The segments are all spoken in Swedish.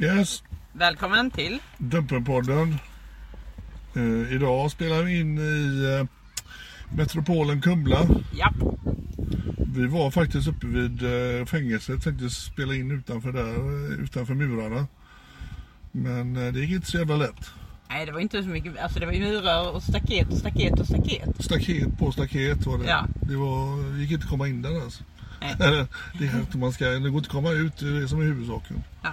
Yes, Välkommen till. Dumpenpodden. Eh, idag spelar vi in i eh, metropolen Kumla. Ja, Vi var faktiskt uppe vid eh, fängelset, tänkte spela in utanför där, utanför murarna. Men det gick inte så jävla lätt. nej det var inte så mycket, alltså det var ju murar och staket och staket och staket. Staket på staket var det. Ja. Det var, gick inte att komma in där alltså. Nej. det, är att man ska, det går inte att komma ut, det är det som är huvudsaken. Ja,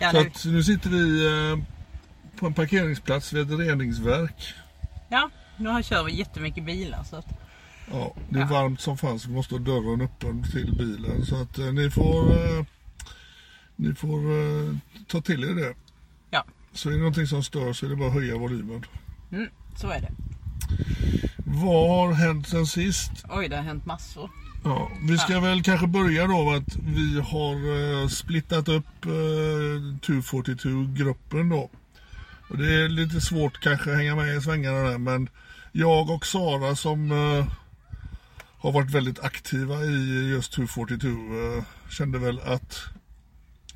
Så nu, att nu sitter vi eh, på en parkeringsplats vid ett reningsverk. ja, nu kör vi jättemycket bilar så att, Ja, det är Ja. varmt som fanns. Vi måste ha dörren öppen till bilen. Så att eh, ni får, eh, ni får eh, ta till er det. ja, Så är det någonting som stör så är det bara att höja volymen. mm, så är det. Vad har hänt sen sist? Oj, det har hänt massor. Ja, vi ska väl kanske börja då med att vi har eh, splittat upp eh, 242-gruppen då. Och det är lite svårt kanske att hänga med i svängarna där men jag och Sara som eh, har varit väldigt aktiva i just 242 eh, kände väl att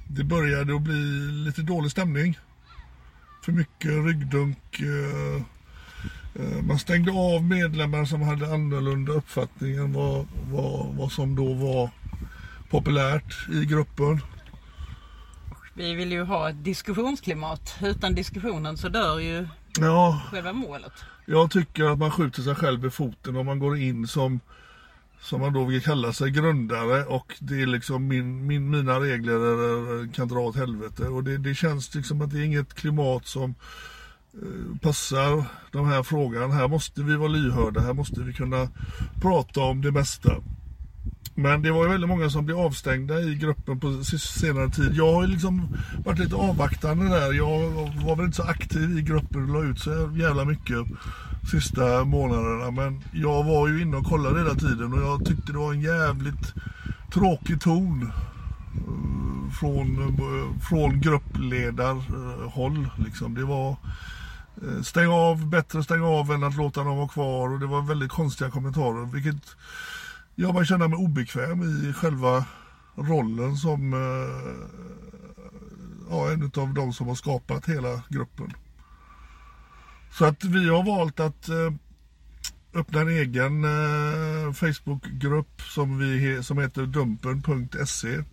det började att bli lite dålig stämning. För mycket ryggdunk. Eh, man stängde av medlemmar som hade annorlunda uppfattning än vad, vad, vad som då var populärt i gruppen. Vi vill ju ha ett diskussionsklimat. Utan diskussionen så dör ju Ja, själva målet. jag tycker att man skjuter sig själv i foten om man går in som som man då vill kalla sig grundare och det är liksom min, min, mina regler kan dra åt helvete och det, det känns liksom att det är inget klimat som eh, Eh, passar den här frågan. Här måste vi vara lyhörda, här måste vi kunna prata om det mesta. Men det var ju väldigt många som blev avstängda i gruppen på senare tid. Jag har ju liksom varit lite avvaktande där. Jag var väl inte så aktiv i gruppen och la ut så jävla mycket sista månaderna. Men jag var ju inne och kollade hela tiden och jag tyckte det var en jävligt tråkig ton eh, från, eh, från gruppledarhåll. Liksom. Det var Eh, stäng av, bättre stäng av än att låta dem vara kvar och det var väldigt konstiga kommentarer. Vilket jag bara känner mig obekväm i själva rollen som eh, ja, en av de som har skapat hela gruppen. Så att vi har valt att eh, öppna en egen Facebookgrupp som, vi, som heter dumpen.se.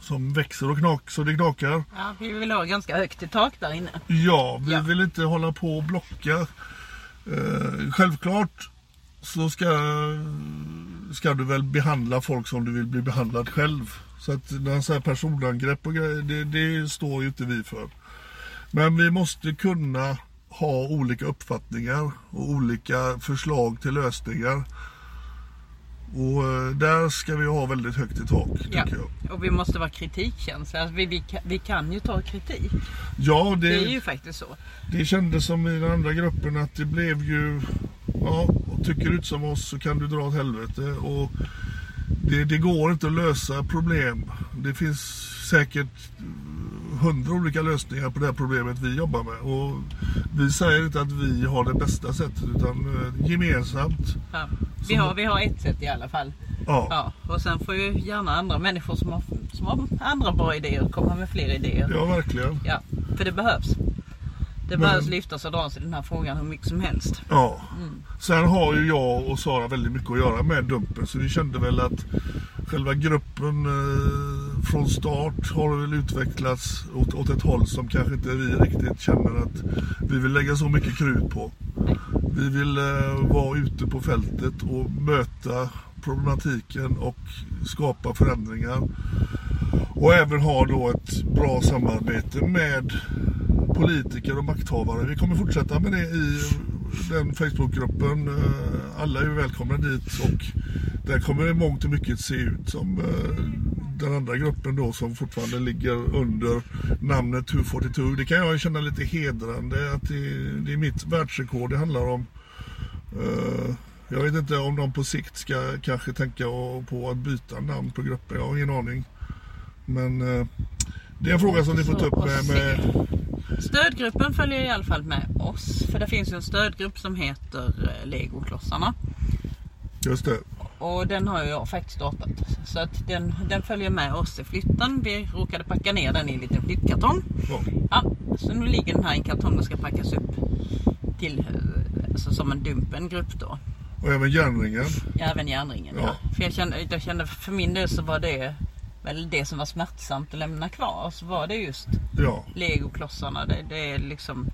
Som växer och knak så det knakar. Ja, vi vill ha ganska högt i tak där inne. Ja, vi Ja. vill inte hålla på och blocka. Eh, självklart så ska, ska du väl behandla folk som du vill bli behandlad själv. Så att så här personangrepp och grejer, det, det står ju inte vi för. Men vi måste kunna ha olika uppfattningar och olika förslag till lösningar. Och eh, där ska vi ha väldigt högt i tak, tycker Ja. jag. Och vi måste vara kritikkänsliga. Alltså, vi, vi, kan- vi kan ju ta kritik. Ja, Det är ju faktiskt så. Det kändes som i den andra gruppen att det blev ju Ja, och tycker du inte som oss så kan du dra åt helvete. Och det, det går inte att lösa problem. Det finns säkert hundra olika lösningar på det här problemet vi jobbar med. Och vi säger inte att vi har det bästa sättet utan eh, gemensamt. Ja. Vi, har, vi har ett sätt i alla fall. Ja. Ja, och sen får ju gärna andra människor som har, som har andra bra idéer komma med fler idéer. Ja, verkligen. Ja, för det behövs. Det Men- behövs lyftas och dras i den här frågan hur mycket som helst. Ja. Sen har ju jag och Sara väldigt mycket att göra med Dumpen så vi kände väl att själva gruppen eh, från start har väl utvecklats åt, åt ett håll som kanske inte vi riktigt känner att vi vill lägga så mycket krut på. Vi vill eh, vara ute på fältet och möta problematiken och skapa förändringar. Och även ha då ett bra samarbete med politiker och makthavare. Vi kommer fortsätta med det i den Facebookgruppen. Eh, alla är ju välkomna dit och där kommer det mångt och mycket se ut som eh, den andra gruppen då som fortfarande ligger under namnet 242. Det kan jag känna lite hedrande att det, är mitt världsrekord det handlar om. Eh, jag vet inte om de på sikt ska kanske tänka på att byta namn på grupper. Jag har ingen aning. Men det är en fråga som ni får ta upp med, med Stödgruppen följer i alla fall med oss. För det finns ju en stödgrupp som heter eh, Legoklossarna. just det. Och den har ju jag faktiskt startat. Så att den, den följer med oss i flytten. Vi råkade packa ner den i en liten flyttkartong. Ja. Ja, så nu ligger den här i en kartong och ska packas upp till, eh, alltså som en dumpen grupp då. Och även järnringen. Ja, även järnringen. Ja. Ja. För jag kände, jag kände, för min del så var det väl det som var smärtsamt att lämna kvar. Så var det just Ja. legoklossarna. Det, det är liksom,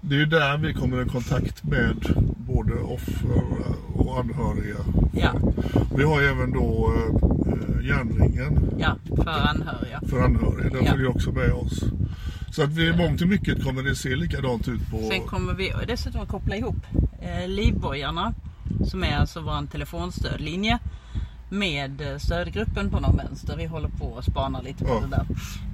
Det är ju där vi kommer i kontakt med både offer och anhöriga. ja, Vi har ju även då eh, järnringen ja, för anhöriga. för anhöriga. Den Ja. följer också med oss. Så att vi mångt och mycket kommer det se likadant ut på... Sen kommer vi dessutom koppla ihop eh, livbojarna som är alltså vår telefonstödlinje med eh, stödgruppen på någon vänster. Vi håller på och spanar lite på Ja. det där.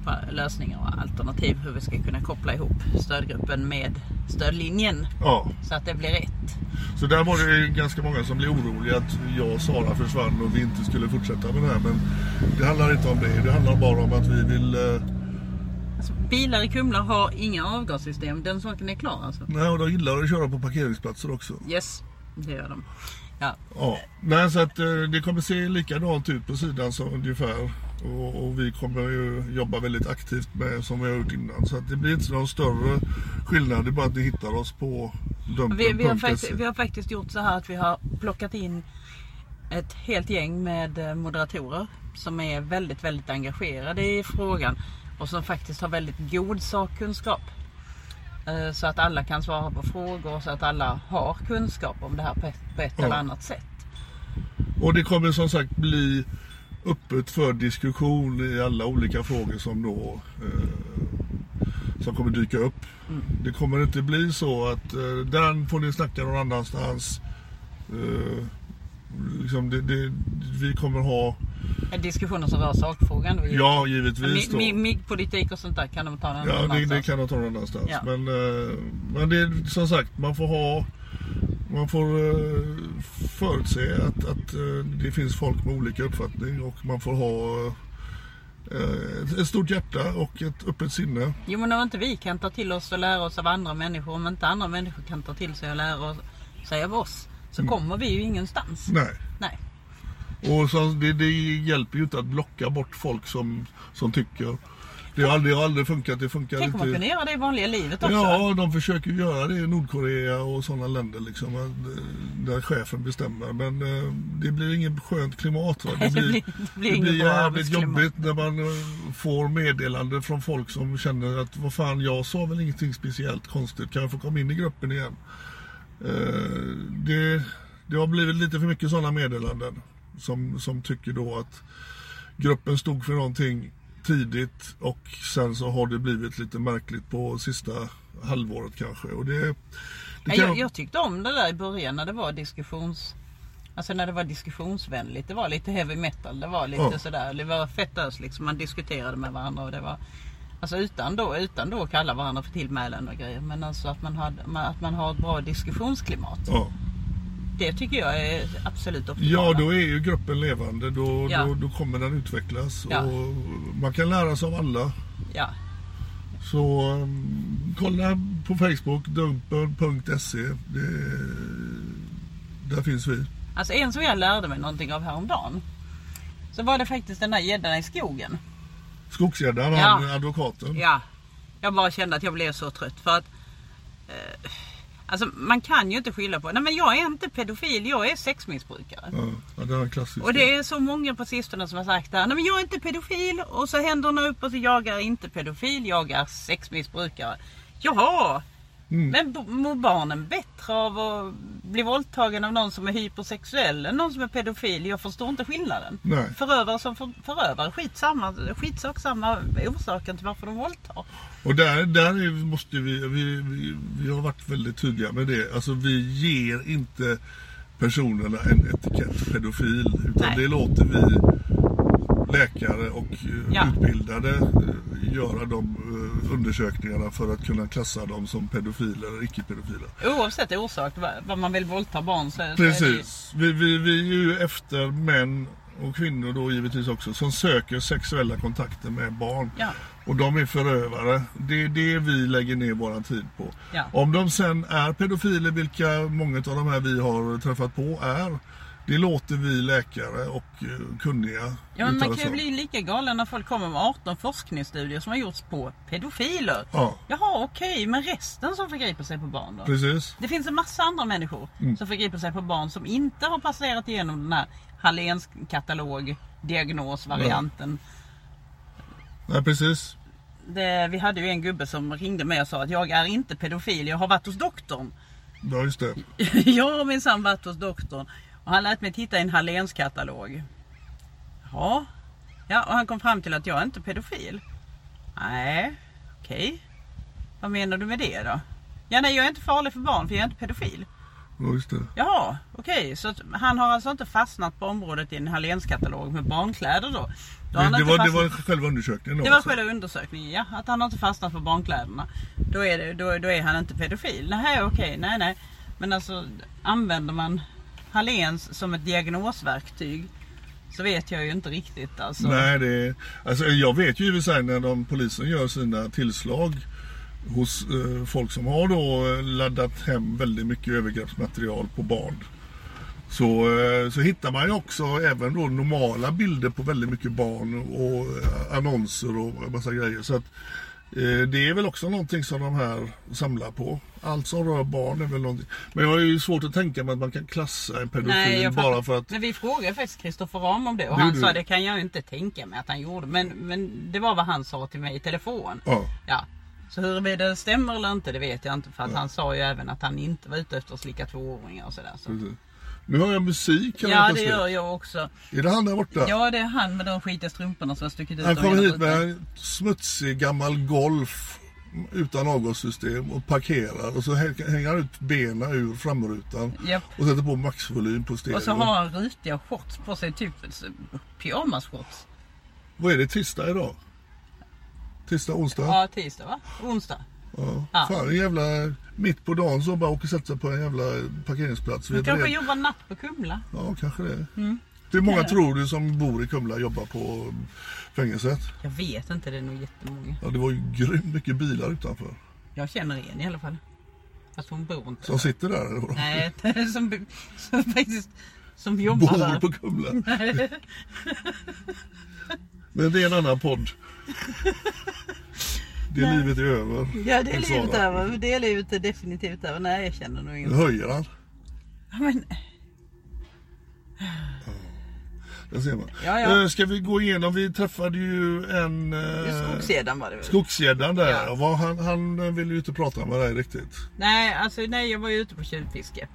På lösningar och alternativ hur vi ska kunna koppla ihop stödgruppen med stödlinjen Ja, så att det blir rätt. så där var det ganska många som blev oroliga att jag och Sara försvann och vi inte skulle fortsätta med det här. Men det handlar inte om det. Det handlar bara om att vi vill... Eh, Alltså, bilar i Kumla har inga avgassystem. Den saken är klar alltså. nej, och de gillar att köra på parkeringsplatser också. Yes, det gör de. Ja, Ja, nej, så att eh, det kommer se likadant ut på sidan så ungefär. Och, och vi kommer ju jobba väldigt aktivt med som vi har gjort innan. Så att det blir inte någon större skillnad. Det är bara att ni hittar oss på dumpen.se. Vi, vi, har faktiskt, vi har faktiskt gjort så här att vi har plockat in ett helt gäng med eh, moderatorer som är väldigt, väldigt engagerade i frågan och som faktiskt har väldigt god sakkunskap. Eh, Så att alla kan svara på frågor så att alla har kunskap om det här på ett, på ett Ja. eller annat sätt. Och det kommer som sagt bli öppet för diskussion i alla olika frågor som då eh, som kommer dyka upp. Mm. Det kommer inte bli så att eh, den får ni snacka någon annanstans. Eh, liksom det, det, vi kommer ha, Diskussioner som rör sakfrågan. då, ja givetvis Mi- MIG-politik och sånt där kan de ta någon Ja, det, det annanstans. kan de ta någon annanstans. Ja. Men, eh, men det är som sagt, man får ha man får eh, förutse att, att eh, det finns folk med olika uppfattning och man får ha ett stort hjärta och ett öppet sinne. Jo men om inte vi kan ta till oss och lära oss av andra människor, om inte andra människor kan ta till sig och lära sig av oss, så kommer vi ju ingenstans. Mm. Nej. Nej. Och så, det, det hjälper ju inte att blocka bort folk som, som tycker. Det har aldrig, det aldrig funkat. Det funkar Tänk om man inte. kunde göra det i vanliga livet också. Ja, de försöker göra det i Nordkorea och sådana länder liksom, eh, där chefen bestämmer. Men eh, det blir inget skönt klimat. Va? Nej, det blir- det blir inget bra jävligt jobbigt när man eh, får meddelande från folk som känner att vad fan, jag sa väl ingenting speciellt konstigt. Kan jag få komma in i gruppen igen? Eh, det, det har blivit lite för mycket sådana meddelanden som, som tycker då att gruppen stod för någonting tidigt och sen så har det blivit lite märkligt på sista halvåret kanske. Och det, det kan, jag, jag tyckte om det där i början när det var diskussions... Alltså när det var diskussionsvänligt. Det var lite heavy metal. Det var lite Ja. sådär. Det var fett ös liksom. Man diskuterade med varandra och det var... Alltså utan då, utan då att kalla varandra för tillmälen och grejer. Men alltså att man, hade, att man har ett bra diskussionsklimat. ja. det tycker jag är absolut optimala. Ja, då är ju gruppen levande. Då, Ja. då, då kommer den utvecklas. Ja. Och man kan lära sig av alla. Ja. Så um, kolla på Facebook, dumper.se. Det- Där finns vi. Alltså en som jag lärde mig någonting av häromdagen. Så var det faktiskt den där gäddan i skogen. Skogsgäddan, Ja. advokaten. Ja. Jag bara kände att jag blev så trött för att eh, Alltså man kan ju inte skylla på, nej men jag är inte pedofil, jag är sexmissbrukare. Ja, ja, det är klassiskt. Och det är så många på sistone som har sagt det. Nej men jag är inte pedofil. Och så händerna upp och så jag är inte pedofil, jag är sexmissbrukare. Jaha! Mm. Men mår barnen bättre av att bli våldtagen av någon som är hypersexuell än någon som är pedofil? Jag förstår inte skillnaden. Nej. Förövare som för, förövare, skitsamma, skitsak samma orsaken till varför de våldtar. Och där, där är, måste vi, vi, vi, vi har varit väldigt tydliga med det. Alltså vi ger inte personerna en etikett pedofil. Utan Nej. det låter vi läkare och eh, Ja. utbildade eh, göra de eh, undersökningarna för att kunna klassa dem som pedofiler eller icke-pedofiler. Oavsett orsak, vad man vill våldta barn så, så är det Precis. Vi, vi, vi är ju efter män och kvinnor då givetvis också som söker sexuella kontakter med barn. Ja. Och de är förövare. Det är det vi lägger ner våran tid på. Ja. Om de sen är pedofiler, vilka många av de här vi har träffat på är. Det låter vi läkare och eh, kunniga Ja, men man kan ju bli lika galen när folk kommer med 18 forskningsstudier som har gjorts på pedofiler. Ja. Jaha, okej, men resten som förgriper sig på barn då? Precis. Det finns en massa andra människor Mm. som förgriper sig på barn som inte har passerat igenom den här Halléns katalog diagnosvarianten. Nej, precis. Det, vi hade ju en gubbe som ringde mig och sa att jag är inte pedofil, jag har varit hos doktorn. Ja, just det. jag har minsann varit hos doktorn. Och han lät mig titta i en Halléns katalog. Ja. Ja, och han kom fram till att jag är inte pedofil. Nej, okej. Vad menar du med det då? Ja, nej, jag är inte farlig för barn för jag är inte pedofil. Ja, just det. Jaha, okej. Så att han har alltså inte fastnat på området i en Halléns katalog med barnkläder då? då Det, det, var, det fastnat- var själva undersökningen då. det var alltså. själva undersökningen, ja. Att han har inte fastnat på barnkläderna. Då är, det, då, då är han inte pedofil. Nej, okej, nej, nej. Men alltså använder man Halléns som ett diagnosverktyg så vet jag ju inte riktigt alltså. Nej, det, alltså jag vet ju i och för sig när de, polisen gör sina tillslag hos eh, folk som har då eh, laddat hem väldigt mycket övergreppsmaterial på barn. Så, eh, så hittar man ju också även då normala bilder på väldigt mycket barn och eh, annonser och massa grejer. Så att, det är väl också någonting som de här samlar på. Allt som rör barn är väl någonting. Men jag har ju svårt att tänka mig att man kan klassa en pedofil jag bara för att Men vi frågade faktiskt Kristoffer Ram om det och Det han gjorde sa det kan jag inte tänka mig att han gjorde. Men, men det var vad han sa till mig i telefon. Ja. Ja. Så huruvida det stämmer eller inte det vet jag inte. För att han sa ju även att han inte var ute efter att slicka tvååringar och sådär. Så. Precis. Nu hör jag musik här Ja det gör jag också. Är det han där borta? Ja det är han med de skitiga strumporna som har stuckit ut Han kommer hit med en smutsig gammal Golf utan avgassystem och parkerar och så hä- hänger han ut benen ur framrutan Japp. och sätter på maxvolym på stereo. Och så har han rutiga shorts på sig, typ pyjamasshorts. Vad är det, tisdag idag? Tisdag, onsdag? Ja tisdag va? Onsdag. Ja. Ja. Fan, en jävla... Mitt på dagen så bara åker och sätter sig på en jävla parkeringsplats. Du kanske red- jobbar natt på Kumla? Ja, kanske det. Mm. Hur många tror du som bor i Kumla jobbar på fängelset? Jag vet inte, det är nog jättemånga. Ja, det var ju grymt mycket bilar utanför. Jag känner en i alla fall. Fast hon bor inte Som sitter där eller? Nej, som, som faktiskt som jobbar Bor där. på Kumla. Men det är en annan podd. Det livet är över. Ja det är livet över. Det är livet är definitivt över. Nej jag känner nog Nu ingen. höjer han. Ja, Men, Där ser man. Ja, ja. Eh, Ska vi gå igenom? Vi träffade ju en... Eh, skogsgäddan var det väl? Skogsgäddan där. Ja. Han, han ville ju inte prata med dig riktigt. Nej alltså nej jag var ju ute på tjuvfiske.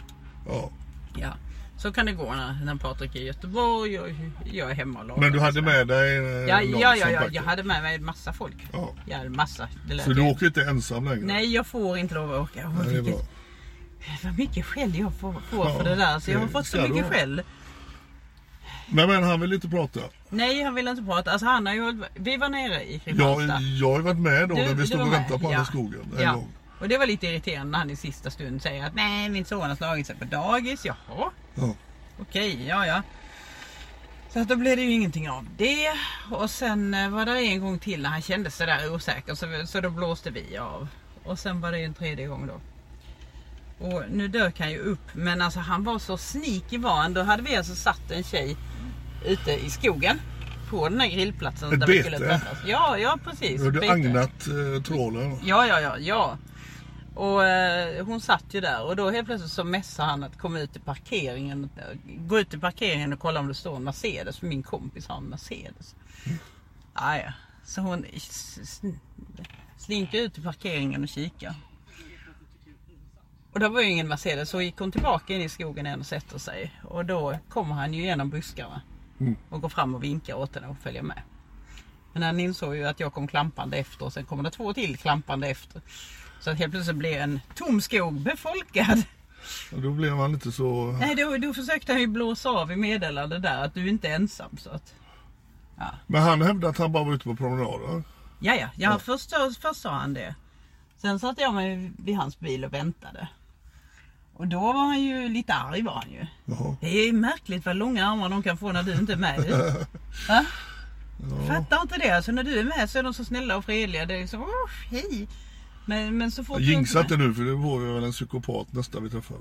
Ja. Ja. Så kan det gå när, när Patrik är i Göteborg och jag är hemma och lagar. Men du hade med dig eh, Ja, någon ja, ja, ja, jag hade med mig massa folk. Ja. Ja, massa. Det lät Så du åker inte ensam längre? Nej, jag får inte lov att åka. Nej, det är bra. vad mycket skäll jag får, får Ja, för det där. Så jag har fått så mycket skäll. Men, men han vill inte prata. Nej, han vill inte prata. Alltså, han har ju, vi var nere i Jag, Kristianstad. jag har ju varit med då Du- när vi stod och väntade på ja. i skogen en ja. gång. Och det var lite irriterande när han i sista stund säger att nej, min son har slagit sig på dagis. Jaha. Ja. Okej, ja ja. Så att då blev det ju ingenting av det. Och sen eh, var det en gång till när han kände sig där osäker så, så då blåste vi av. Och sen var det en tredje gång då. Och nu dök han ju upp men alltså han var så sneaky var han. Då hade vi alltså satt en tjej ute i skogen. På den här grillplatsen Ett där vi skulle bete? träffas. Ja, ja precis. Du bete. agnat eh, trålen? Ja, ja, ja, ja. Och eh, hon satt ju där och då helt plötsligt så messade han att komma ut i parkeringen. Gå ut i parkeringen och kolla om det står en Mercedes. För min kompis har en Mercedes. Ah, ja. Så hon slinker ut i parkeringen och kikar. Och det var ju ingen Mercedes så gick hon tillbaka in i skogen igen och sätter sig. Och då kommer han ju genom buskarna. Och går fram och vinkar åt henne och följer med. Men han insåg ju att jag kom klampande efter och sen kommer det två till klampande efter. Så att helt plötsligt blev en tom skog befolkad. Och då blev man lite så... Nej, då, då försökte han ju blåsa av i meddelande där att du inte är ensam. Så att, Men han hävdade att han bara var ute på promenader. ja, ja, ja, Först, först sa han det. Sen satte jag mig vid hans bil och väntade. Och då var han ju lite arg var han ju. Jaha. Det är märkligt vad långa armar de kan få när du inte är med. Va? Fattar inte det. Alltså när du är med så är de så snälla och fredliga. Det är så, åh, hej. Men, men så fort Jag inte inte nu för det vore väl en psykopat nästa vi träffar.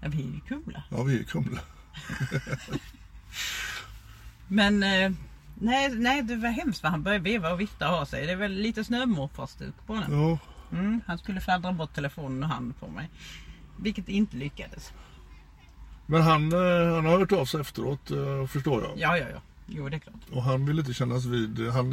Ja, vi är ju coola. Ja, vi är Kumla. Men eh, nej, nej, det var hemskt vad han började veva och vifta och ha sig. Det är väl lite snömorfarstuk på honom. Ja, Mm, han skulle fladdra bort telefonen och hand på mig. Vilket inte lyckades. men han, eh, han har hört av sig efteråt eh, förstår jag. Ja, ja, ja. Jo, det är klart. Och han vill inte kännas vid. Han,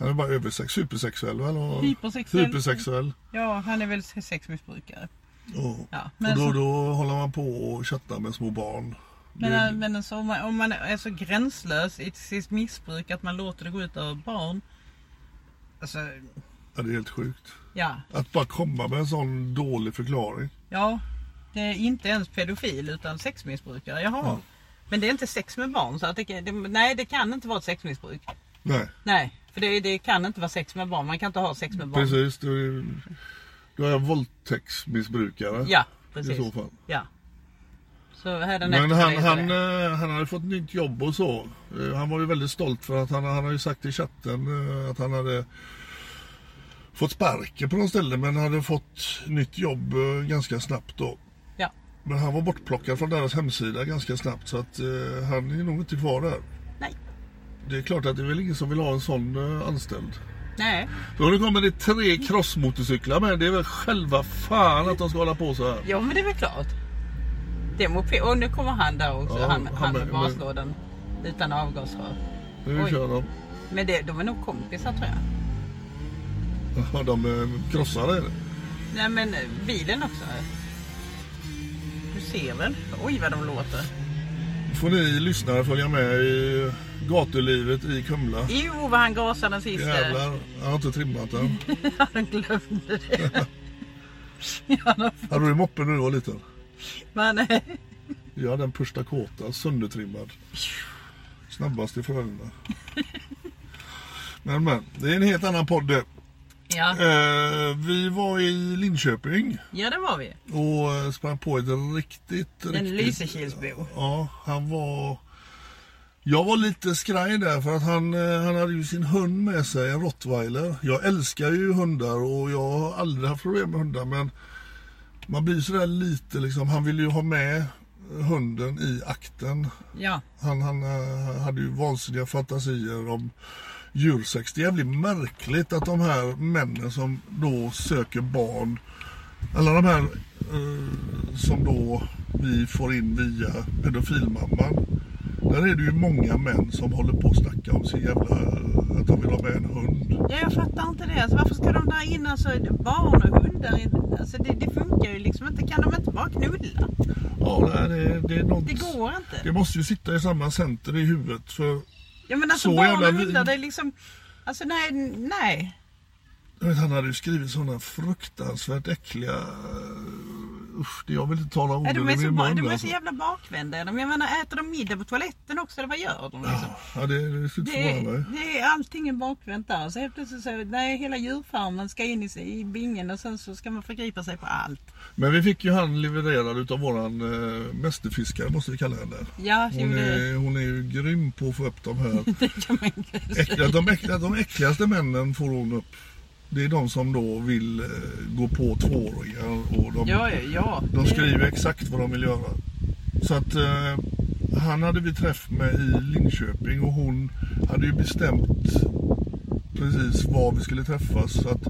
han är bara översex, supersexuell väl? Och, Hypersexuell. Hypersexuell. Ja, han är väl sexmissbrukare. Ja. Ja, men och då, så- då håller man på och chattar med små barn. Men, Det- eh, men alltså, om, man, om man är så gränslös i sitt missbruk att man låter det gå ut över barn. Alltså, ja, det är helt sjukt. ja. Att bara komma med en sån dålig förklaring. Ja, det är inte ens pedofil utan sexmissbrukare. Jaha. Ja. Men det är inte sex med barn så att det, det, nej det kan inte vara ett sexmissbruk. Nej, Nej, för det, det kan inte vara sex med barn. Man kan inte ha sex med barn. precis. Är, då är våldtäktsmissbrukare. Ja, precis. I så fall. Ja. Så Men han, han, eh, han hade fått nytt jobb och så. Eh, Han var ju väldigt stolt för att han, han har ju sagt i chatten eh, att han hade fått sparken på något ställe men hade fått nytt jobb ganska snabbt då. Ja. Men han var bortplockad från deras hemsida ganska snabbt så att eh, han är nog inte kvar där. Det är klart att det är väl ingen som vill ha en sån eh, anställd. Nej. Då kommer det tre crossmotorcyklar med. Det är väl själva fan att de ska hålla på så här. Ja men det är väl klart. Det är moped. Och nu kommer han där också. Ja, han, han han med med- baslådan. Utan avgasrör. Nu Oj. kör de. Men det, de är nog kompisar tror jag. Ja, de eh, krossar det. Nej men eh, bilen också. Du ser väl? Oj vad de låter. får ni lyssnare följa med i gatulivet i Kumla. Jo vad han gasade den sista. Jävlar, han har inte trimmat den. Han glömde det. Hade du moppen när du var liten? men, eh, Jag hade en Push Dakota söndertrimmad. Snabbast i Frölunda. Men men, det är en helt annan podd ja. Eh, vi var i Linköping ja det var vi. och eh, sprang på ett riktigt, En riktigt... Lysekilsbo. Ja, han var... Jag var lite skraj där för att han, eh, han hade ju sin hund med sig, en rottweiler. Jag älskar ju hundar och jag har aldrig haft problem med hundar men man blir sådär lite liksom, han ville ju ha med hunden i akten. Ja. Han, han eh, hade ju vansinniga fantasier om djursex. Det är jävligt märkligt att de här männen som då söker barn, alla de här eh, som då vi får in via pedofilmamman. Där är det ju många män som håller på att snacka om sin jävla, att de vill ha med en hund. Ja, jag fattar inte det. Alltså, varför ska de dra in alltså, barn och hundar? i- Alltså, det, det funkar ju liksom inte. Kan de inte bara knulla? Ja, nej, det, det är något, Det går inte. det måste ju sitta i samma center i huvudet för Ja, men alltså så barn jävla och hundar, det är liksom... Alltså nej, nej. Jag vet, han hade ju skrivit sådana fruktansvärt äckliga usch, det- jag vill inte tala Nej, orden de, är så, mun. de är så jävla bakvända. De, jag menar, äter de middag på toaletten också eller vad gör de? Liksom? Ja, det, det Det, det är allting är bakvänt där. Så helt plötsligt så, nej, hela djurfarmen ska in i, i bingen och sen så ska man förgripa sig på allt. Men vi fick ju han levererad utav våran äh, mästerfiskare måste vi kalla henne. Ja, Hon är, hon är ju grym på att få upp de här säga. äckliga, de, äckliga, de äckligaste männen får hon upp. Det är de som då vill eh, gå på tvååringar och de, Ja, ja, de skriver exakt vad de vill göra. Så att eh, han hade vi träff med i Linköping och hon hade ju bestämt precis var vi skulle träffas. Så att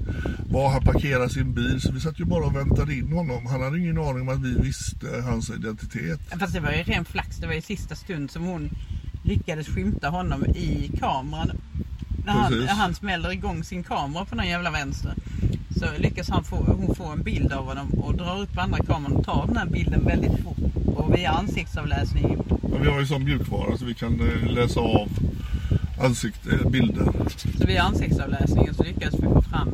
var han parkerar sin bil. Så vi satt ju bara och väntade in honom. Han hade ingen aning om att vi visste hans identitet. Fast det var ju ren flax. Det var i sista stund som hon lyckades skymta honom i kameran. När han, han smäller igång sin kamera på den jävla vänster. Så lyckas han få, hon få en bild av honom och drar upp andra kameran och tar den här bilden väldigt fort. Och via ansiktsavläsning. Men vi har ju sån mjukvara så vi kan eh, läsa av ansikt, eh, bilder. Så via ansiktsavläsningen så lyckades vi få fram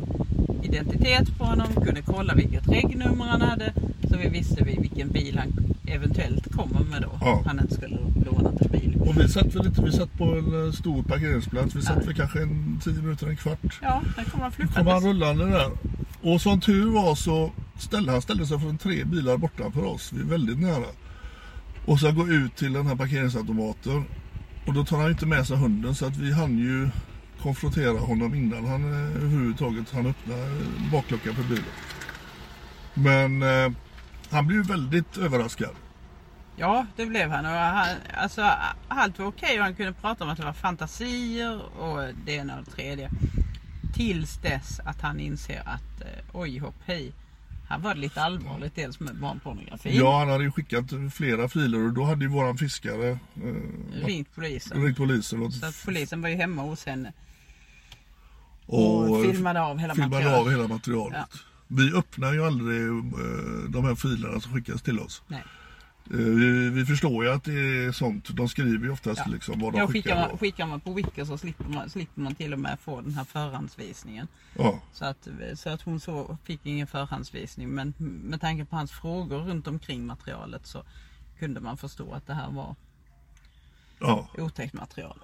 identitet på honom. Kunde kolla vilket regnummer han hade. Så vi visste vi vilken bil han eventuellt kommer med då. Ja. Han inte skulle låna till bil. Och vi satt väl inte, vi satt på en eh, stor parkeringsplats. Vi satt Ja. väl kanske en 10 minuter, en kvart. Ja, där kommer han kom han flyttandes. rullande där. Och som tur var så ställde han ställde sig från tre bilar bortanför oss. Vi är väldigt nära. Och så gå ut till den här parkeringsautomaten. Och då tar han inte med sig hunden så att vi hann ju konfrontera honom innan han eh, överhuvudtaget han öppnade eh, bakluckan på bilen. Men eh, han blev väldigt överraskad. Ja, det blev han. Och han alltså, allt var okej och han kunde prata om att det var fantasier och det ena och det tredje. Tills dess att han inser att eh, oj hopp hej. Här var det lite allvarligt dels med barnpornografi. Ja, han hade ju skickat flera filer och då hade ju våran fiskare eh, Ringt polisen. ringt polisen. Och, Så att polisen var ju hemma hos henne. Och, Och filmade av hela filmade materialet. av hela materialet. Vi öppnar ju aldrig eh, de här filerna som skickas till oss. Nej. Eh, vi, vi förstår ju att det är sånt. De skriver ju oftast Ja. liksom vad de Ja, skickar. man, skickar man på Wicca så slipper man, slipper man till och med få den här förhandsvisningen. Ja, Så att, så att hon så fick ingen förhandsvisning. Men med tanke på hans frågor runt omkring materialet så kunde man förstå att det här var ja. otäckt material.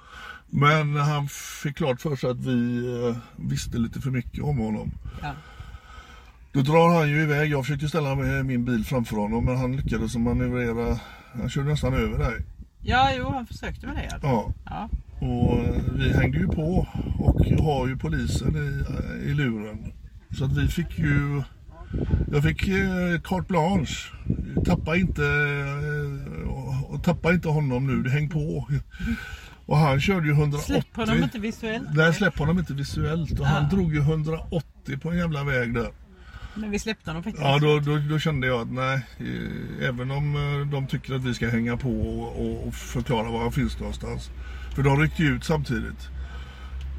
Men han fick klart för sig att vi eh, visste lite för mycket om honom. Ja. Då drar han ju iväg. Jag försökte ställa med min bil framför honom men han lyckades manövrera. Han körde nästan över dig. ja, jo, han försökte med det. Ja. Ja, och eh, vi hängde ju på och har ju polisen i, eh, i luren. Så att vi fick ju... Jag fick eh, carte blanche. Tappa inte, eh, och- tappa inte honom nu, häng på. Och han körde ju 180. Släpp honom inte visuellt. Nej, släpp honom inte visuellt. Och han drog ju 180 på en jävla väg där. Men vi släppte honom faktiskt. Ja, då, då, då kände jag att nej, eh, även om eh, de tycker att vi ska hänga på och, och, och förklara var han finns någonstans. För de ryckte ju ut samtidigt.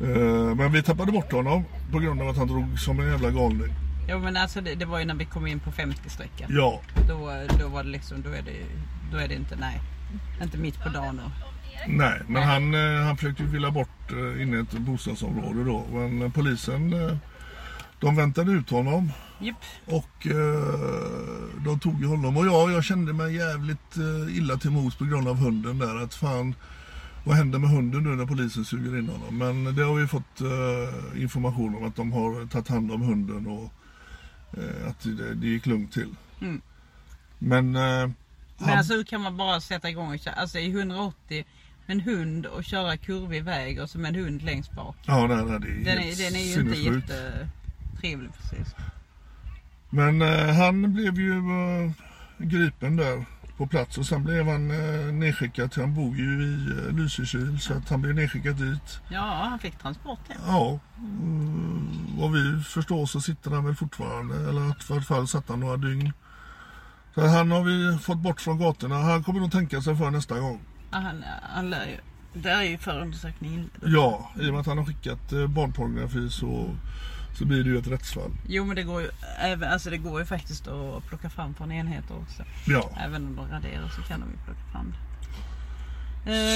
Eh, Men vi tappade bort honom på grund av att han drog som en jävla galning. Jo, men alltså det, det var ju när vi kom in på 50-sträckan. Ja, Då, då var det liksom, då är det, då är det inte, nej. Inte mitt på dagen. Och, nej, men han, eh, han försökte ju villa bort eh, in i ett bostadsområde då. Men eh, polisen, de väntade ut honom. Jupp. Och de tog ju honom och ja, jag kände mig jävligt illa till mods på grund av hunden där. Att fan, vad händer med hunden nu när polisen suger in honom? Men det har vi fått information om att de har tagit hand om hunden och att det, det gick lugnt till. Mm. Men, eh, Men alltså hur kan man bara sätta igång och köra, alltså i 180 med en hund och köra kurvig väg och så med en hund längst bak. ja, nej, nej, det är Den helt är, den är ju inte jättetrevlig precis. Men eh, han blev ju eh, gripen där på plats och sen blev han eh, nedskickad till, han bor ju i eh, Lysekil så att han blev nedskickad dit. Ja, han fick transport hem. Ja, mm, vad vi förstår så sitter han väl fortfarande eller i alla fall satt han några dygn. Så han har vi fått bort från gatorna. Han kommer nog tänka sig för nästa gång. Ja, han, han lär ju, där är ju förundersökning inledd. Ja, i och med att han har skickat eh, barnpornografi så, så blir det ju ett rättsfall. Jo men det går ju, även, alltså det går ju faktiskt att plocka fram från enheter också. Ja. Även om de raderar så kan de ju plocka fram det.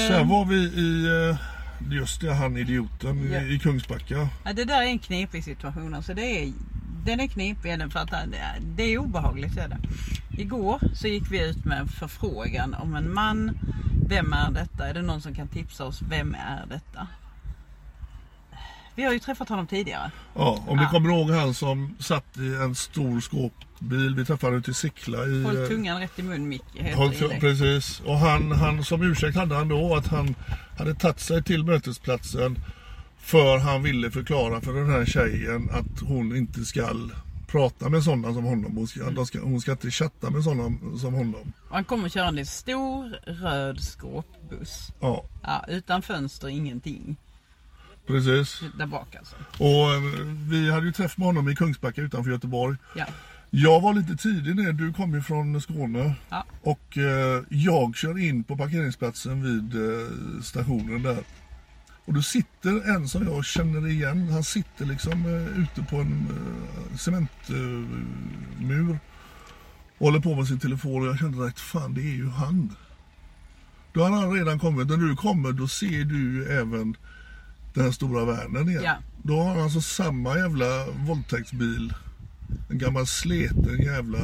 Sen Eh, var vi i, eh, just det, han idioten Ja. i, Kungsbacka. ja, det där är en knepig situation. Alltså det är Den är knepig den för att det- det är obehagligt. Är det. Igår så gick vi ut med en förfrågan om en man. Vem är detta? Är det någon som kan tipsa oss? Vem är detta? Vi har ju träffat honom tidigare. Ja, om ni Ja. kommer ihåg han som satt i en stor skåpbil. Vi träffade ute i Sickla i... Håll eh, tungan rätt i mun Micke. Håll, precis. Och han, han som ursäkt hade han då att han hade tagit sig till mötesplatsen för han ville förklara för den här tjejen att hon inte ska prata med sådana som honom. Hon ska, de ska, hon ska inte chatta med sådana som honom. Han kommer körande i en stor röd skåpbuss. Ja, Ja, utan fönster, ingenting. Precis. Där bak alltså. Och eh, vi hade ju träff med honom i Kungsbacka utanför Göteborg. Ja. Jag var lite tidig ner, du kom ju från Skåne. Ja. Och eh, jag kör in på parkeringsplatsen vid eh, stationen där. Och då sitter en som jag känner igen. Han sitter liksom eh, ute på en eh, cementmur. och håller på med sin telefon och jag kände direkt, fan det är ju han. Då har han redan kommit. När du kommer då ser du även den stora världen igen. Ja. Då har han alltså samma jävla våldtäktsbil. En gammal sleten jävla...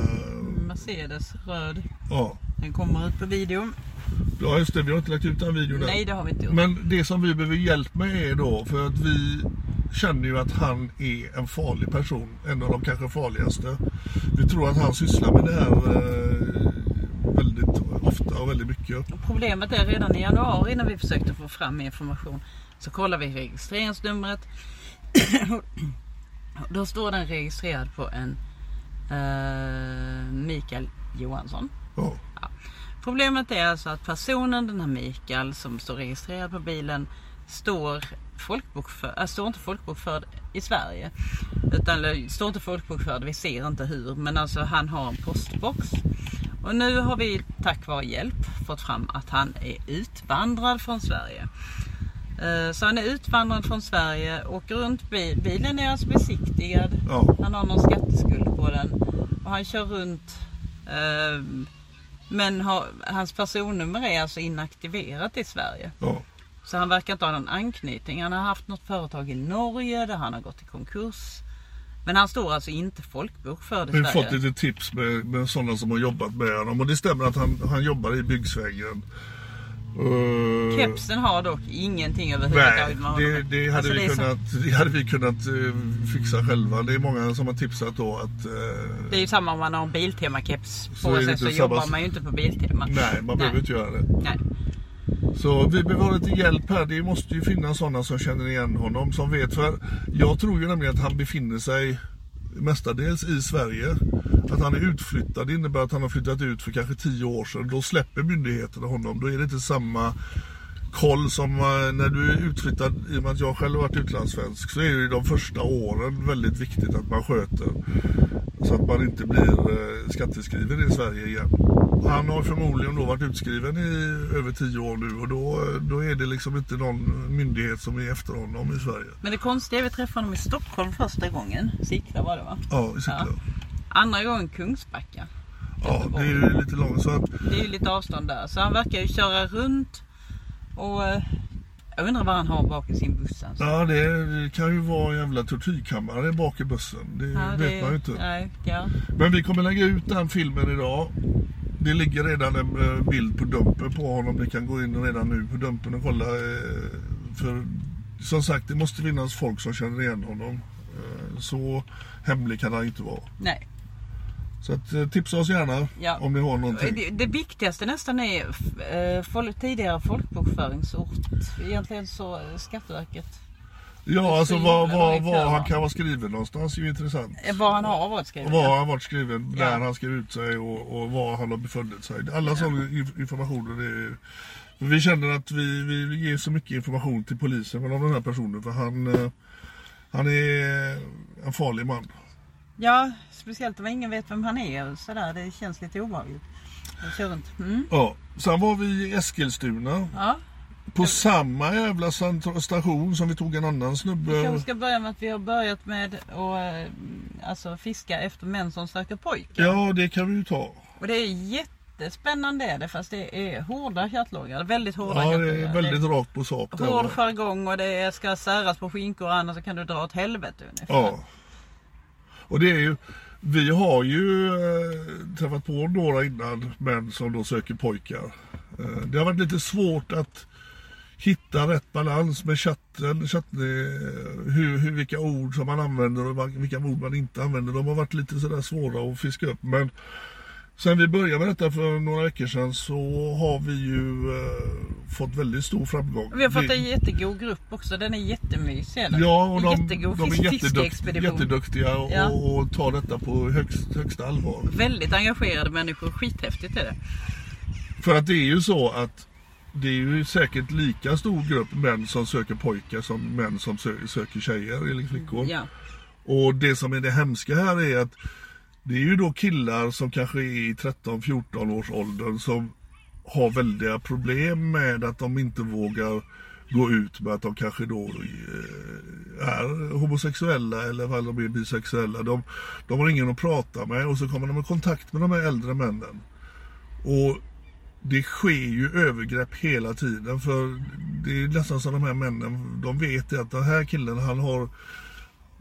Mercedes röd. Ja. Den kommer ut på video. ja, just det. Vi har inte lagt ut den videon än. Nej, det har vi inte gjort. Men det som vi behöver hjälp med är då, för att vi känner ju att han är en farlig person. En av de kanske farligaste. Vi tror att han sysslar med det här eh, ofta och väldigt mycket. Problemet är redan i januari när vi försökte få fram information så kollar vi registreringsnumret. Då står den registrerad på en eh, Mikael Johansson. Ja. Problemet är alltså att personen, den här Mikael som står registrerad på bilen, står, folkbokför, äh, står inte folkbokförd i Sverige. Utan eller, står inte folkbokförd, vi ser inte hur, men alltså han har en postbox. Och nu har vi tack vare hjälp fått fram att han är utvandrad från Sverige. Eh, Så han är utvandrad från Sverige, åker runt, bil- bilen är alltså besiktigad. Ja. Han har någon skatteskuld på den. Och han kör runt. Eh, men har, hans personnummer är alltså inaktiverat i Sverige. ja. Så han verkar inte ha någon anknytning. Han har haft något företag i Norge där han har gått i konkurs. Men han står alltså inte folkbokförd i Vi har Sverige. fått lite tips med, med sådana som har jobbat med honom. Och det stämmer att han, han jobbar i byggsvängen. Uh, Kepsen har dock ingenting överhuvudtaget Nej, med honom. det, det, hade Alltså, vi det så- kunnat, det hade vi kunnat eh, fixa själva. Det är många som har tipsat då att... eh, Det är ju samma om man har en Biltema-keps Så på sig så samma- jobbar man ju inte på Biltema. nej, man behöver inte göra det. Nej. Så vi behöver lite hjälp här. Det måste ju finnas sådana som känner igen honom, som vet. För jag tror ju nämligen att han befinner sig mestadels i Sverige. Att han är utflyttad innebär att han har flyttat ut för kanske tio år sedan. Då släpper myndigheterna honom. Då är det inte samma koll som eh, när du är utflyttad. I och med att jag själv varit utlandssvensk så är det ju de första åren väldigt viktigt att man sköter. Så att man inte blir eh, skatteskriven i Sverige igen. Han har förmodligen då varit utskriven i över tio år nu och då, då är det liksom inte någon myndighet som är efter honom i Sverige. Men det konstiga är att vi träffade honom i Stockholm första gången. Sickla var det va? Ja, i Sickla. Ja. Andra gången Kungsbacka. Ja, det är ju lite långt. Så att, Det är ju lite avstånd där. Så han verkar ju köra runt. Och eh, jag undrar vad han har bak i sin buss. Alltså. ja, det kan ju vara en jävla tortyrkammare bak i bussen. Det Ja, vet det- man ju inte. Nej, ja. Men vi kommer lägga ut den filmen idag. Det ligger redan en eh, bild på Dumpen på honom. Ni kan gå in redan nu på Dumpen och kolla. eh, För som sagt, det måste finnas folk som känner igen honom. Så hemlig kan han inte vara. Nej. Så att, eh, tipsa oss gärna Ja. om ni har någonting. Det, det viktigaste nästan är eh, folk, tidigare folkbokföringsort. Egentligen så eh, Skatteverket. Ja, alltså så var, var, var han kan vara skriven någonstans är ju intressant. Eh, Var han har varit skriven. var ja. han varit skriven, Ja. när han skrev ut sig och, och var han har befunnit sig. Alla sådana inf- informationer är Vi känner att vi, vi ger så mycket information till polisen om den här personen för han, han är en farlig man. Ja, speciellt om ingen vet vem han är. och Sådär. Det känns lite obehagligt. Jag. Mm. Ja. Sen var vi i Eskilstuna Ja. på samma jävla station som vi tog en annan Vi snubbe. kanske ska börja med att vi har börjat med att eh, alltså, fiska efter män som söker pojkar. Ja, det kan vi ju ta. Och det är jättespännande är det fast det är hårda kattlågar. Väldigt hårda Ja, det är väldigt rakt på sak. det är hård jargong och det ska säras på skinkor annars kan du dra åt helvete ungefär. Ja. Och det är ju, vi har ju eh, träffat på några innan män som då söker pojkar. Eh, det har varit lite svårt att hitta rätt balans med chatten, chatten eh, hur, hur, vilka ord som man använder och vilka ord man inte använder. De har varit lite sådär svåra att fiska upp. Men Sen vi började med detta för några veckor sedan så har vi ju eh, fått väldigt stor framgång. Vi har fått en jättegod grupp också. Den är jättemysig. Ja, och de, jättegod de är jättedukt, jätteduktiga och, ja. och tar detta på högst, högsta allvar. Väldigt engagerade människor. Skithäftigt är det. För att det är ju så att det är ju säkert lika stor grupp män som söker pojkar som män som söker tjejer eller flickor. Ja. Och det som är det hemska här är att det är ju då killar som kanske är i 13-14 års åldern som har väldiga problem med att de inte vågar gå ut med att de kanske då eh, är homosexuella eller fall de är bisexuella. De, de har ingen att prata med och så kommer de i kontakt med de här äldre männen. Och det sker ju övergrepp hela tiden för det är nästan som de här männen, de vet att den här killen han har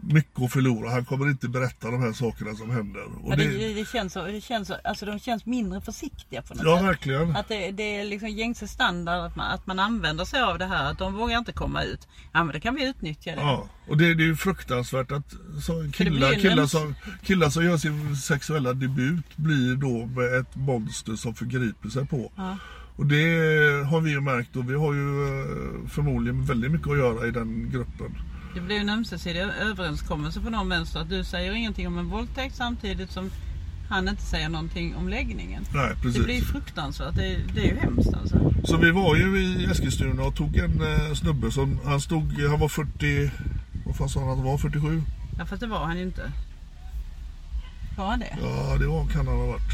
mycket att förlora. Han kommer inte berätta de här sakerna som händer. Ja, det, det, det, känns så, det känns så, alltså de känns mindre försiktiga på något ja, sätt. Ja, verkligen. Att det, det, är liksom gängse standard att man, att man använder sig av det här. Att de vågar inte komma ut. Ja, men det kan vi utnyttja det. Ja, och det, är ju fruktansvärt att så, killar, killar, som, killar som gör sin sexuella debut blir då med ett monster som förgriper sig på. Ja. Och det har vi ju märkt och vi har ju eh, förmodligen väldigt mycket att göra i den gruppen. Det blir en ömsesidig överenskommelse på någon vänster att du säger ingenting om en våldtäkt samtidigt som han inte säger någonting om läggningen. Nej, precis. Det blir fruktansvärt. Det, det är ju hemskt alltså. Så vi var ju i Eskilstuna och tog en eh, snubbe som, han stod, han var 40, vad fan sa han att han var, 47? Ja fast det var han ju inte. Var han det? Ja det var, kan han ha varit.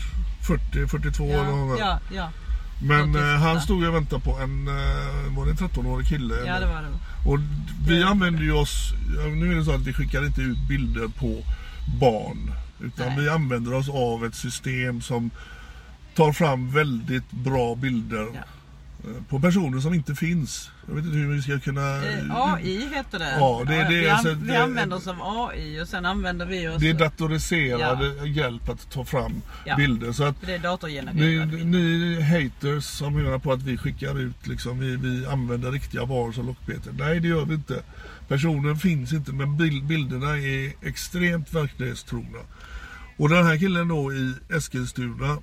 40, 42 ja, eller något Ja, ja. Men eh, han stod och väntade på en, eh, var det en 13-årig kille? Ja det var det. Och vi använder ju oss, nu är det så att vi skickar inte ut bilder på barn. Utan Nej. vi använder oss av ett system som tar fram väldigt bra bilder. Ja. Eh, på personer som inte finns. Jag vet inte hur vi ska kunna... Eh, AI heter det. Ja, det, ja, det vi, an, vi använder oss av AI och sen använder vi oss... Det är datoriserad ja. hjälp att ta fram ja. bilder. Så att det är datorgenererad ni, ni haters som menar på att vi skickar ut liksom, vi, vi använder riktiga varor som lockbete. Nej, det gör vi inte. Personen finns inte men bilderna är extremt verklighetstrogna. Och den här killen då i Eskilstuna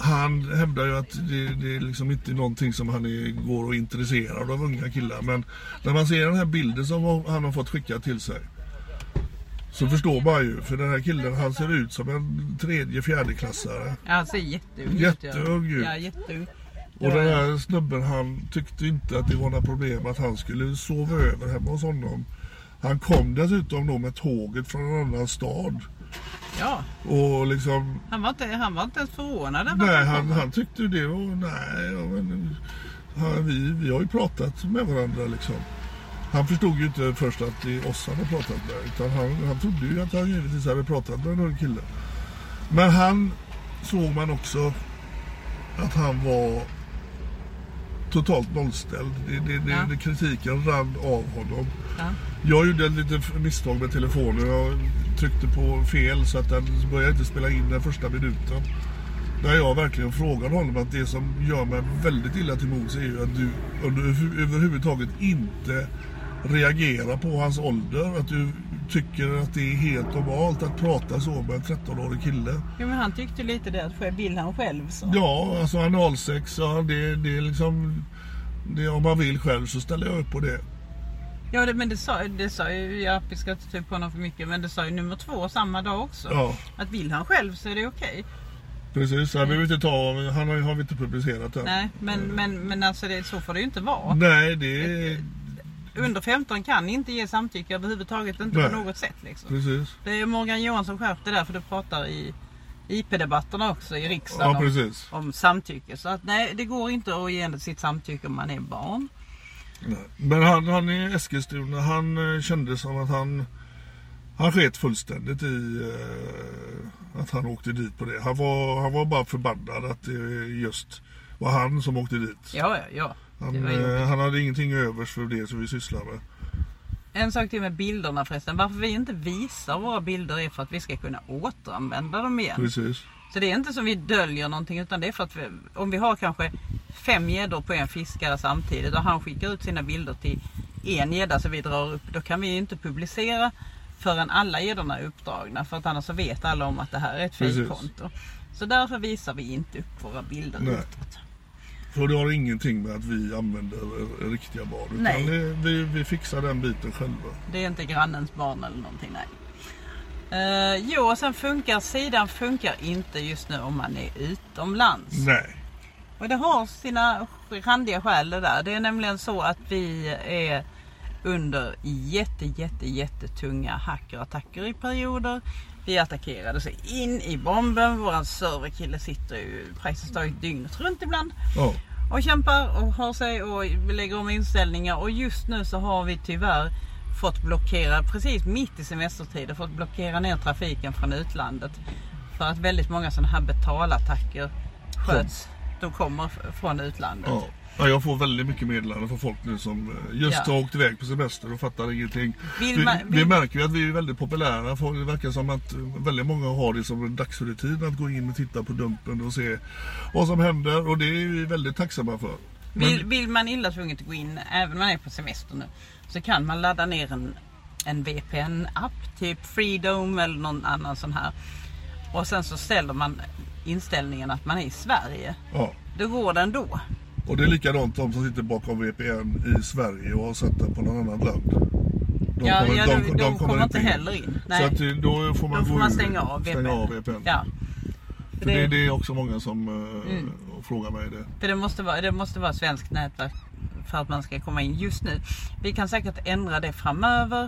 han hävdar ju att det, det är liksom inte någonting som han är, går och intresserad av unga killar. Men när man ser den här bilden som han har fått skicka till sig. Så förstår man ju, för den här killen han ser ut som en tredje fjärdeklassare. Ja, han ser jätteung ut. Jätteung ut. Ja, jätteung. Och den här snubben han tyckte inte att det var några problem att han skulle sova över hemma hos honom. Han kom dessutom då med tåget från en annan stad. Ja. Och liksom... Han var inte, han var inte ens förvånad? Nej, han, han tyckte det var... Nej, ja, men, han, vi, vi har ju pratat med varandra liksom. Han förstod ju inte först att det är oss han har pratat med. Utan han, han trodde ju att han givetvis hade pratat med en kille. Men han såg man också att han var totalt nollställd. Det, det, det, ja. kritiken rann av honom. Ja. Jag gjorde ett litet misstag med telefonen. Jag tryckte på fel så att den började inte spela in den första minuten. Där jag verkligen frågade honom att det som gör mig väldigt illa till mods är ju att du, du överhuvudtaget inte reagerar på hans ålder. Att du tycker att det är helt normalt att prata så med en 13-årig kille. Jo men han tyckte lite det, att vill han själv så. Ja, alltså analsex, ja, det, det är liksom... Det, om man vill själv så ställer jag upp på det. Ja det, men det sa, det sa ju, ja, vi ska inte ta på honom för mycket, men det sa ju nummer två samma dag också. Ja. Att vill han själv så är det okej. Precis, han behöver inte ta, han har, har vi inte publicerat än. Nej, men, men, men alltså det, så får det ju inte vara. Nej, det är... Under 15 kan inte ge samtycke överhuvudtaget, inte Nej. på något sätt. Liksom. Precis. Det är Morgan Johansson skärpt det där, för du pratar i IP-debatterna också i riksdagen ja, om, om, samtycke. Så att nej, det går inte att ge sitt samtycke om man är barn. Men han, han i Eskilstuna, han eh, kände som att han han sket fullständigt i uh, att han åkte dit på det. Han var, han var bara förbannad att det just var han som åkte dit. Ja, ja, ja. Han, uh, han hade ingenting övers för det som vi sysslar med. En sak till med bilderna förresten. Varför vi inte visar våra bilder är för att vi ska kunna återanvända dem igen. Precis. Så det är inte som vi döljer någonting utan det är för att vi, om vi har kanske fem gäddor på en fiskare samtidigt och han skickar ut sina bilder till en gädda så vi drar upp. Då kan vi ju inte publicera förrän alla gäddorna är uppdragna. För att annars så vet alla om att det här är ett fejkkonto. Så därför visar vi inte upp våra bilder Nej. utåt. För det har ingenting med att vi använder eh, riktiga barn. Utan Nej. vi, vi fixar den biten själva. Det är inte grannens barn eller någonting, nej. Uh, jo, och sen funkar sidan funkar inte just nu om man är utomlands. Nej. Och det har sina randiga skäl det där. Det är nämligen så att vi är under jätte, jätte, jättetunga hackerattacker i perioder. Vi attackerade sig in i bomben. Våran serverkille sitter ju praktiskt taget dygnet runt ibland Ja. och kämpar och har sig och lägger om inställningar. Och just nu så har vi tyvärr fått blockera, precis mitt i semestertider, fått blockera ner trafiken från utlandet. För att väldigt många sådana här betalattacker sköts. De kommer från utlandet. Ja. Ja, jag får väldigt mycket meddelanden från folk nu som eh, just Ja. har åkt iväg på semester och fattar ingenting. Vill vi, man- vi vill- märker ju att vi är väldigt populära. Det verkar som att eh, väldigt många har det som en dagsrutin att gå in och titta på Dumpen och se vad som händer. Och det är vi väldigt tacksamma för. Men- Vill, vill man illa tvunget gå in, även om man är på semester nu, så kan man ladda ner en, en VPN-app, typ Freedom eller någon annan sån här. Och sen så ställer man inställningen att man är i Sverige. ja. Då går den då. Och det är likadant de som sitter bakom VPN i Sverige och har satt den på något annat land. De ja, ja, de, de, kommer inte in. heller in. Så att då får man, Då får man stänga av VPN. Stänga av VPN. Ja. För det, det är också många som eh, Mm. frågar mig det. För det måste, vara, det måste vara svenskt nätverk för att man ska komma in just nu. Vi kan säkert ändra det framöver.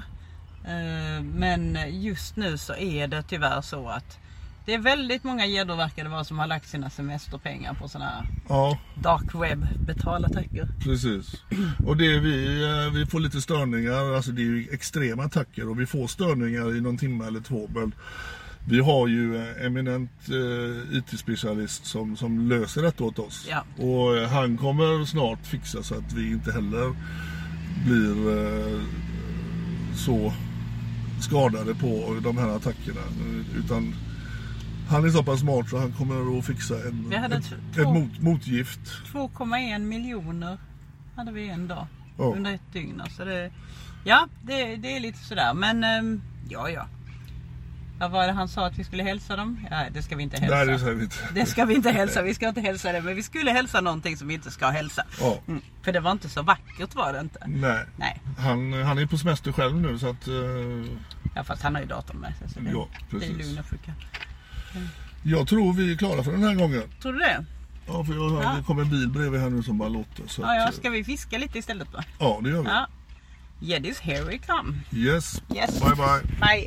eh, Men just nu så är det tyvärr så att det är väldigt många gäddor verkar det vara som har lagt sina semesterpengar på sådana här Ja, dark web betalattacker. precis. Och det vi, eh, vi får lite störningar, alltså det är ju extrema attacker och vi får störningar i någon timme eller två. Men vi har ju eh, eminent eh, IT-specialist som, som löser detta åt oss. Ja. Och eh, han kommer snart fixa så att vi inte heller blir eh, så skadade på de här attackerna. Utan han är så pass smart så han kommer att fixa en, ett, två- ett mot, motgift. 2,1 miljoner hade vi en dag. Ja. Under ett dygn. Så det, ja, det, det är lite sådär. Men ehm, ja, ja. Vad var det han sa att vi skulle hälsa dem? Ja, det ska vi inte hälsa. Nej, det säger vi inte. Det ska vi inte hälsa. Vi ska inte hälsa det. Men vi skulle hälsa någonting som vi inte ska hälsa. Ja. Mm. För det var inte så vackert var det inte. Nej. Nej. Han, han är på semester själv nu så att eh, Ja, fast han har ju datorn med sig. Så det, Ja, det är precis. lugn och sjuka. jag tror vi är klara för den här gången. Tror du det? Ja, för jag, hör- Ja. det kommer en bil bredvid här nu som bara låter. Så Ja, ja. eh, Ska vi fiska lite istället då? ja, det gör vi. Ja. Jeddies, here we come. Yes. Yes. Bye bye. Bye.